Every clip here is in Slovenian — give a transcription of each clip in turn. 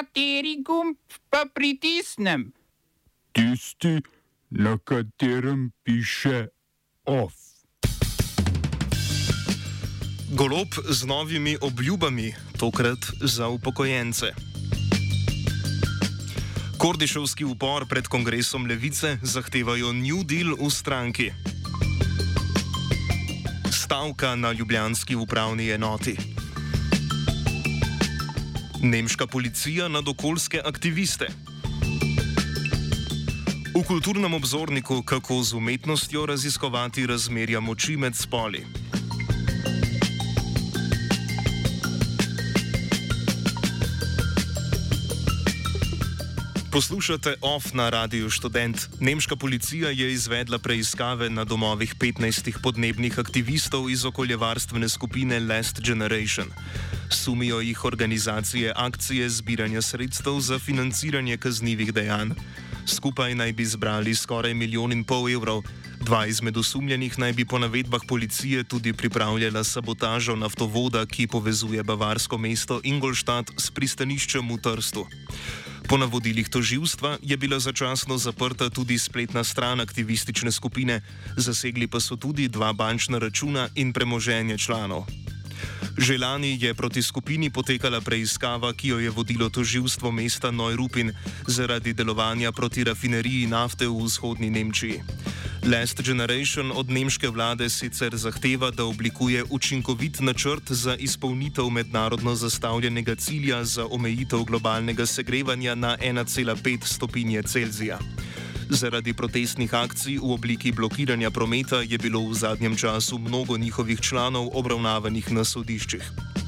Kateri gumb pa pritisnem? Tisti, na katerem piše OF. Golob z novimi obljubami, tokrat za upokojence. Kordiševski upor pred kongresom levice zahtevajo New Deal v stranki. Stavka na ljubljanski upravni enoti. Nemška policija nad okoljske aktiviste. V kulturnem obzorniku, kako z umetnostjo raziskovati razmerja moči med spoli. Poslušate OF na Radiu Student. Nemška policija je izvedla preiskave na domovih 15 podnebnih aktivistov iz okoljevarstvene skupine Last Generation. Sumijo jih organizacije akcije zbiranja sredstev za financiranje kaznjivih dejanj. Skupaj naj bi zbrali skoraj milijon in pol evrov. Dva izmed osumljenih naj bi po navedbah policije tudi pripravljala sabotažo naftovoda, ki povezuje bavarsko mesto Ingolstadt s pristaniščem v Trstu. Po navodilih toživstva je bila začasno zaprta tudi spletna stran aktivistične skupine, zasegli pa so tudi dva bančna računa in premoženje članov. Že lani je proti skupini potekala preiskava, ki jo je vodilo toživstvo mesta Neurupin zaradi delovanja proti rafineriji nafte v vzhodni Nemčiji. Last Generation od nemške vlade sicer zahteva, da oblikuje učinkovit načrt za izpolnitev mednarodno zastavljenega cilja za omejitev globalnega segrevanja na 1,5 stopinje Celzija. Zaradi protestnih akcij v obliki blokiranja prometa je bilo v zadnjem času mnogo njihovih članov obravnavanih na sodiščih.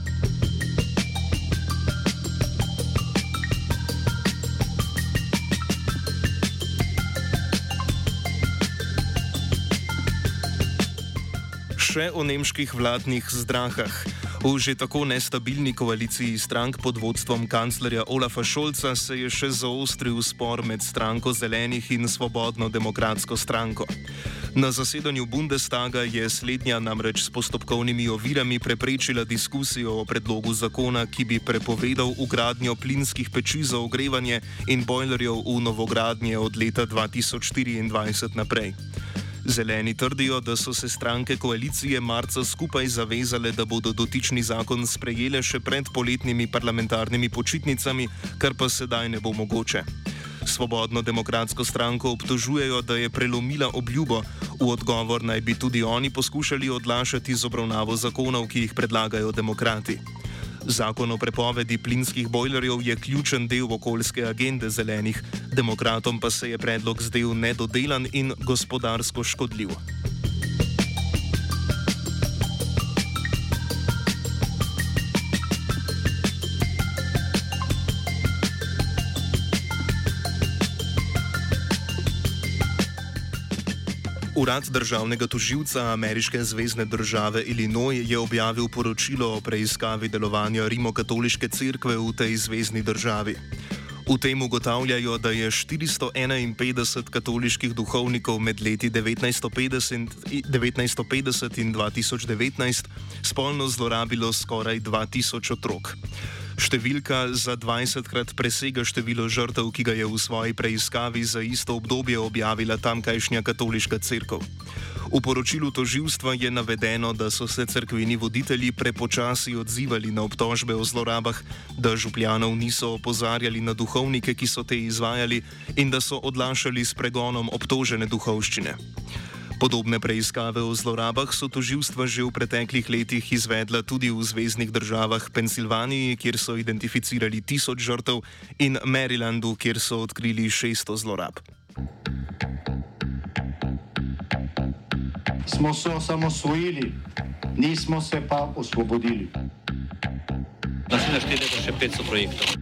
Še o nemških vladnih zdrahah. V že tako nestabilni koaliciji strank pod vodstvom kanclerja Olafa Šolca se je še zaostril spor med stranko Zelenih in Svobodno demokratsko stranko. Na zasedanju Bundestaga je slednja namreč s postopkovnimi ovirami preprečila diskusijo o predlogu zakona, ki bi prepovedal ugradnjo plinskih peči za ogrevanje in bojlerjev v novogradnje od leta 2024 naprej. Zeleni trdijo, da so se stranke koalicije marca skupaj zavezale, da bodo dotični zakon sprejele še pred poletnimi parlamentarnimi počitnicami, kar pa sedaj ne bo mogoče. Svobodno demokratsko stranko obtožujejo, da je prelomila obljubo, v odgovor naj bi tudi oni poskušali odlašati z obravnavo zakonov, ki jih predlagajo demokrati. Zakon o prepovedi plinskih bojlerjev je ključen del okoljske agende zelenih, demokratom pa se je predlog zdel nedodelan in gospodarsko škodljiv. Urad državnega toživca ameriške zvezdne države Illinois je objavil poročilo o preiskavi delovanja Rimokatoliške cerkve v tej zvezdni državi. V tem ugotavljajo, da je 451 katoliških duhovnikov med leti 1950, 1950 in 2019 spolno zlorabilo skoraj 2000 otrok. Številka za 20krat presega število žrtev, ki ga je v svoji preiskavi za isto obdobje objavila tamkajšnja katoliška crkva. V poročilu toživstva je navedeno, da so se crkveni voditelji prepočasi odzivali na obtožbe o zlorabah, da župljanov niso opozarjali na duhovnike, ki so te izvajali, in da so odlašali s pregonom obtožene duhovščine. Podobne preiskave o zlorabah so toživstva že v preteklih letih izvedla tudi v zvezdnih državah Pensilvaniji, kjer so identificirali tisoč žrtev, in Marylandu, kjer so odkrili 600 zlorab. Smo se osamosvojili, nismo se pa osvobodili. Naslednje štiri leta še 500 projektov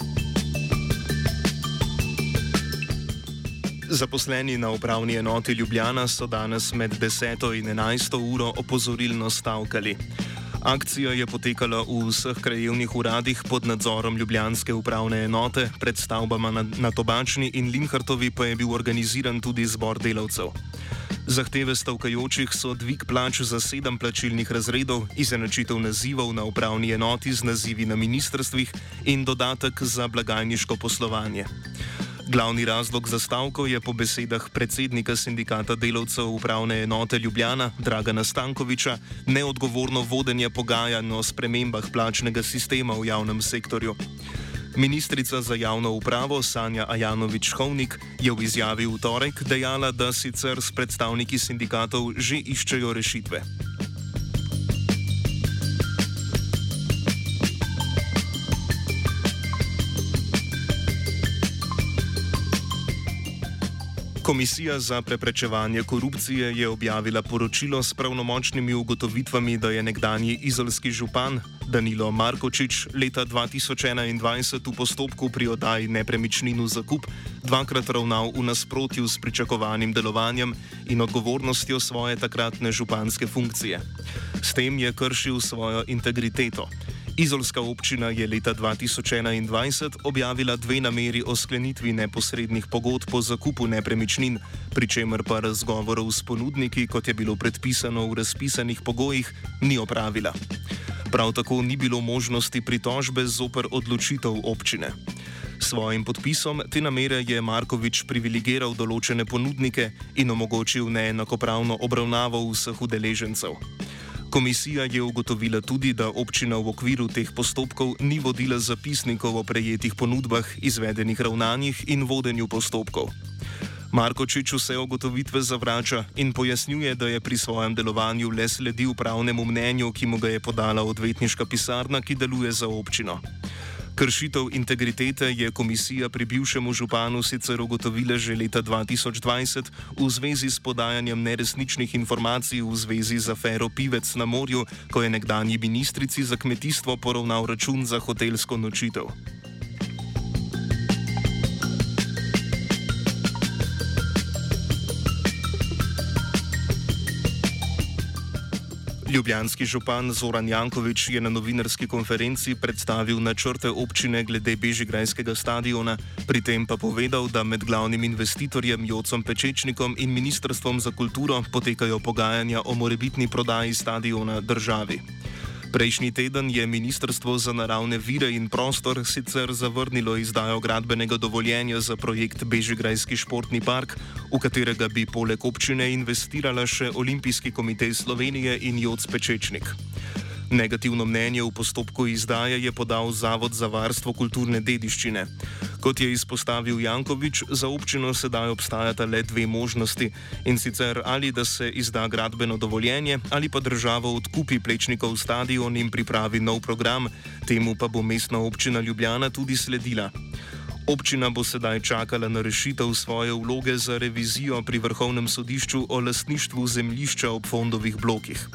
Zaposleni na upravni enoti Ljubljana so danes med 10 in 11 uro opozorilno stavkali. Akcija je potekala v vseh krajevnih uradih pod nadzorom Ljubljanske upravne enote, pred stavbama na, na Tobačni in Linhartovi pa je bil organiziran tudi zbor delavcev. Zahteve stavkajočih so dvig plač za sedem plačilnih razredov, izenačitev nazivov na upravni enoti z nazivi na ministrstvih in dodatek za blagajniško poslovanje. Glavni razlog za stavko je po besedah predsednika sindikata delavcev upravne enote Ljubljana Dragana Stankoviča neodgovorno vodenje pogajanj o spremembah plačnega sistema v javnem sektorju. Ministrica za javno upravo Sanja Ajanovič-Hovnik je v izjavi v torek dejala, da sicer s predstavniki sindikatov že iščejo rešitve. Komisija za preprečevanje korupcije je objavila poročilo s pravnomočnimi ugotovitvami, da je nekdanji izolski župan Danilo Markočič leta 2021 v postopku pri oddaji nepremičnin v zakup dvakrat ravnal v nasprotju s pričakovanim delovanjem in odgovornostjo svoje takratne županske funkcije. S tem je kršil svojo integriteto. Izolska občina je leta 2021 objavila dve nameri o sklenitvi neposrednih pogodb po zakupu nepremičnin, pri čemer pa razgovorov s ponudniki, kot je bilo predpisano v razpisanih pogojih, ni opravila. Prav tako ni bilo možnosti pritožbe zoper odločitev občine. Svojim podpisom te namere je Markovič privilegiral določene ponudnike in omogočil neenakopravno obravnavo vseh udeležencev. Komisija je ugotovila tudi, da občina v okviru teh postopkov ni vodila zapisnikov o prejetih ponudbah, izvedenih ravnanjih in vodenju postopkov. Markočič vse ugotovitve zavrača in pojasnjuje, da je pri svojem delovanju le sledil pravnemu mnenju, ki mu ga je podala odvetniška pisarna, ki deluje za občino. Kršitev integritete je komisija pri bivšemu županu sicer ugotovila že leta 2020 v zvezi s podajanjem neresničnih informacij v zvezi z afero Pivec na morju, ko je nekdanji ministrici za kmetijstvo poravnal račun za hotelsko nočitev. Ljubljanski župan Zoran Jankovič je na novinarski konferenci predstavil načrte občine glede Bežigrajskega stadiona, pri tem pa povedal, da med glavnim investitorjem Jocom Pečečnikom in Ministrstvom za kulturo potekajo pogajanja o morebitni prodaji stadiona državi. Prejšnji teden je Ministrstvo za naravne vire in prostor sicer zavrnilo izdajo gradbenega dovoljenja za projekt Bežigrajski športni park, v katerega bi poleg občine investirala še Olimpijski komitej Slovenije in Joc Pečečnik. Negativno mnenje v postopku izdaje je podal Zavod za varstvo kulturne dediščine. Kot je izpostavil Jankovič, za občino sedaj obstajata le dve možnosti in sicer ali da se izda gradbeno dovoljenje ali pa država odkupi plečnikov stadion in pripravi nov program, temu pa bo mestna občina Ljubljana tudi sledila. Občina bo sedaj čakala na rešitev svoje vloge za revizijo pri vrhovnem sodišču o lastništvu zemljišča ob fondovih blokih.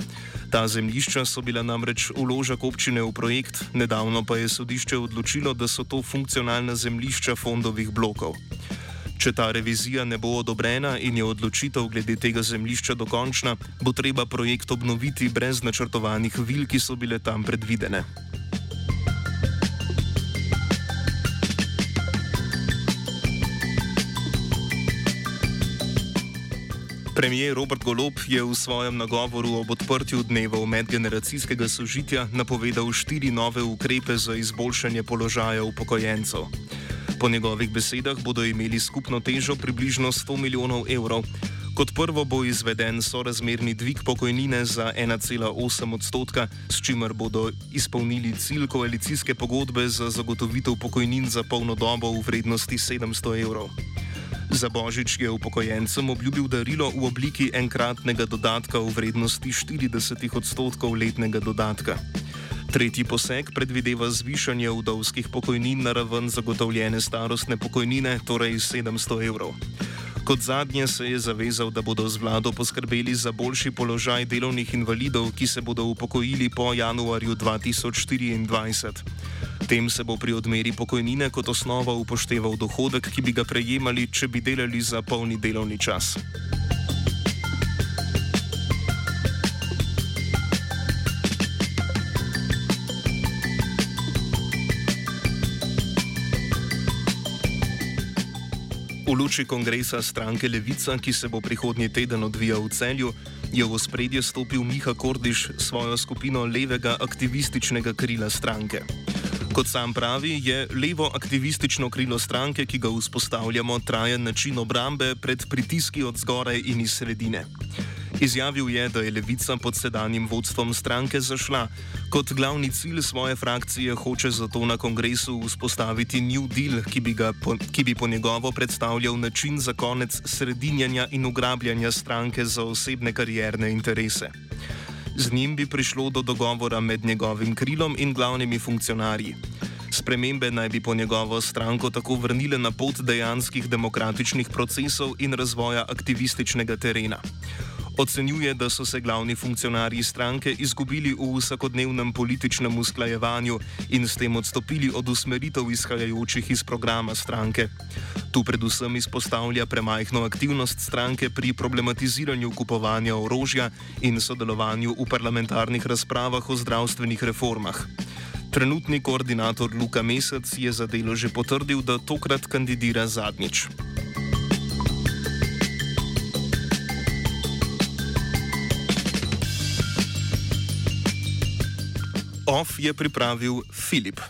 Ta zemljišča so bila namreč uložek občine v projekt, nedavno pa je sodišče odločilo, da so to funkcionalna zemljišča fondovih blokov. Če ta revizija ne bo odobrena in je odločitev glede tega zemljišča dokončna, bo treba projekt obnoviti brez načrtovanih vil, ki so bile tam predvidene. Premijer Robert Golob je v svojem nagovoru ob odprtju dnevov medgeneracijskega sožitja napovedal štiri nove ukrepe za izboljšanje položaja upokojencev. Po njegovih besedah bodo imeli skupno težo približno 100 milijonov evrov. Kot prvo bo izveden sorazmerni dvig pokojnine za 1,8 odstotka, s čimer bodo izpolnili cilj koalicijske pogodbe za zagotovitev pokojnin za polno dobo v vrednosti 700 evrov. Za božič je upokojencem obljubil darilo v obliki enkratnega dodatka v vrednosti 40 odstotkov letnega dodatka. Tretji poseg predvideva zvišanje vdovskih pokojnin na raven zagotovljene starostne pokojnine, torej 700 evrov. Kot zadnje se je zavezal, da bodo z vlado poskrbeli za boljši položaj delovnih invalidov, ki se bodo upokojili po januarju 2024. Tem se bo pri odmeri pokojnine kot osnova upošteval dohodek, ki bi ga prejemali, če bi delali za polni delovni čas. V luči kongresa stranke Levica, ki se bo prihodnji teden odvijal v celju, je v spredje stopil Miha Kordiš s svojo skupino levega aktivističnega krila stranke. Kot sam pravi, je levo aktivistično krilo stranke, ki ga vzpostavljamo, trajen način obrambe pred pritiski od zgoraj in iz sredine. Izjavil je, da je levica pod sedanjim vodstvom stranke zašla. Kot glavni cilj svoje frakcije hoče zato na kongresu vzpostaviti New Deal, ki bi, po, ki bi po njegovo predstavljal način za konec sredinjanja in ugrabljanja stranke za osebne karierne interese. Z njim bi prišlo do dogovora med njegovim krilom in glavnimi funkcionarji. Spremembe naj bi po njegovo stranko tako vrnile na pot dejanskih demokratičnih procesov in razvoja aktivističnega terena. Ocenjuje, da so se glavni funkcionarji stranke izgubili v vsakodnevnem političnem usklajevanju in s tem odstopili od usmeritev izhajajočih iz programa stranke. Tu predvsem izpostavlja premajhno aktivnost stranke pri problematiziranju kupovanja orožja in sodelovanju v parlamentarnih razpravah o zdravstvenih reformah. Trenutni koordinator Luka Mesec je za delo že potrdil, da tokrat kandidira zadnjič. OF je pripravil Filip.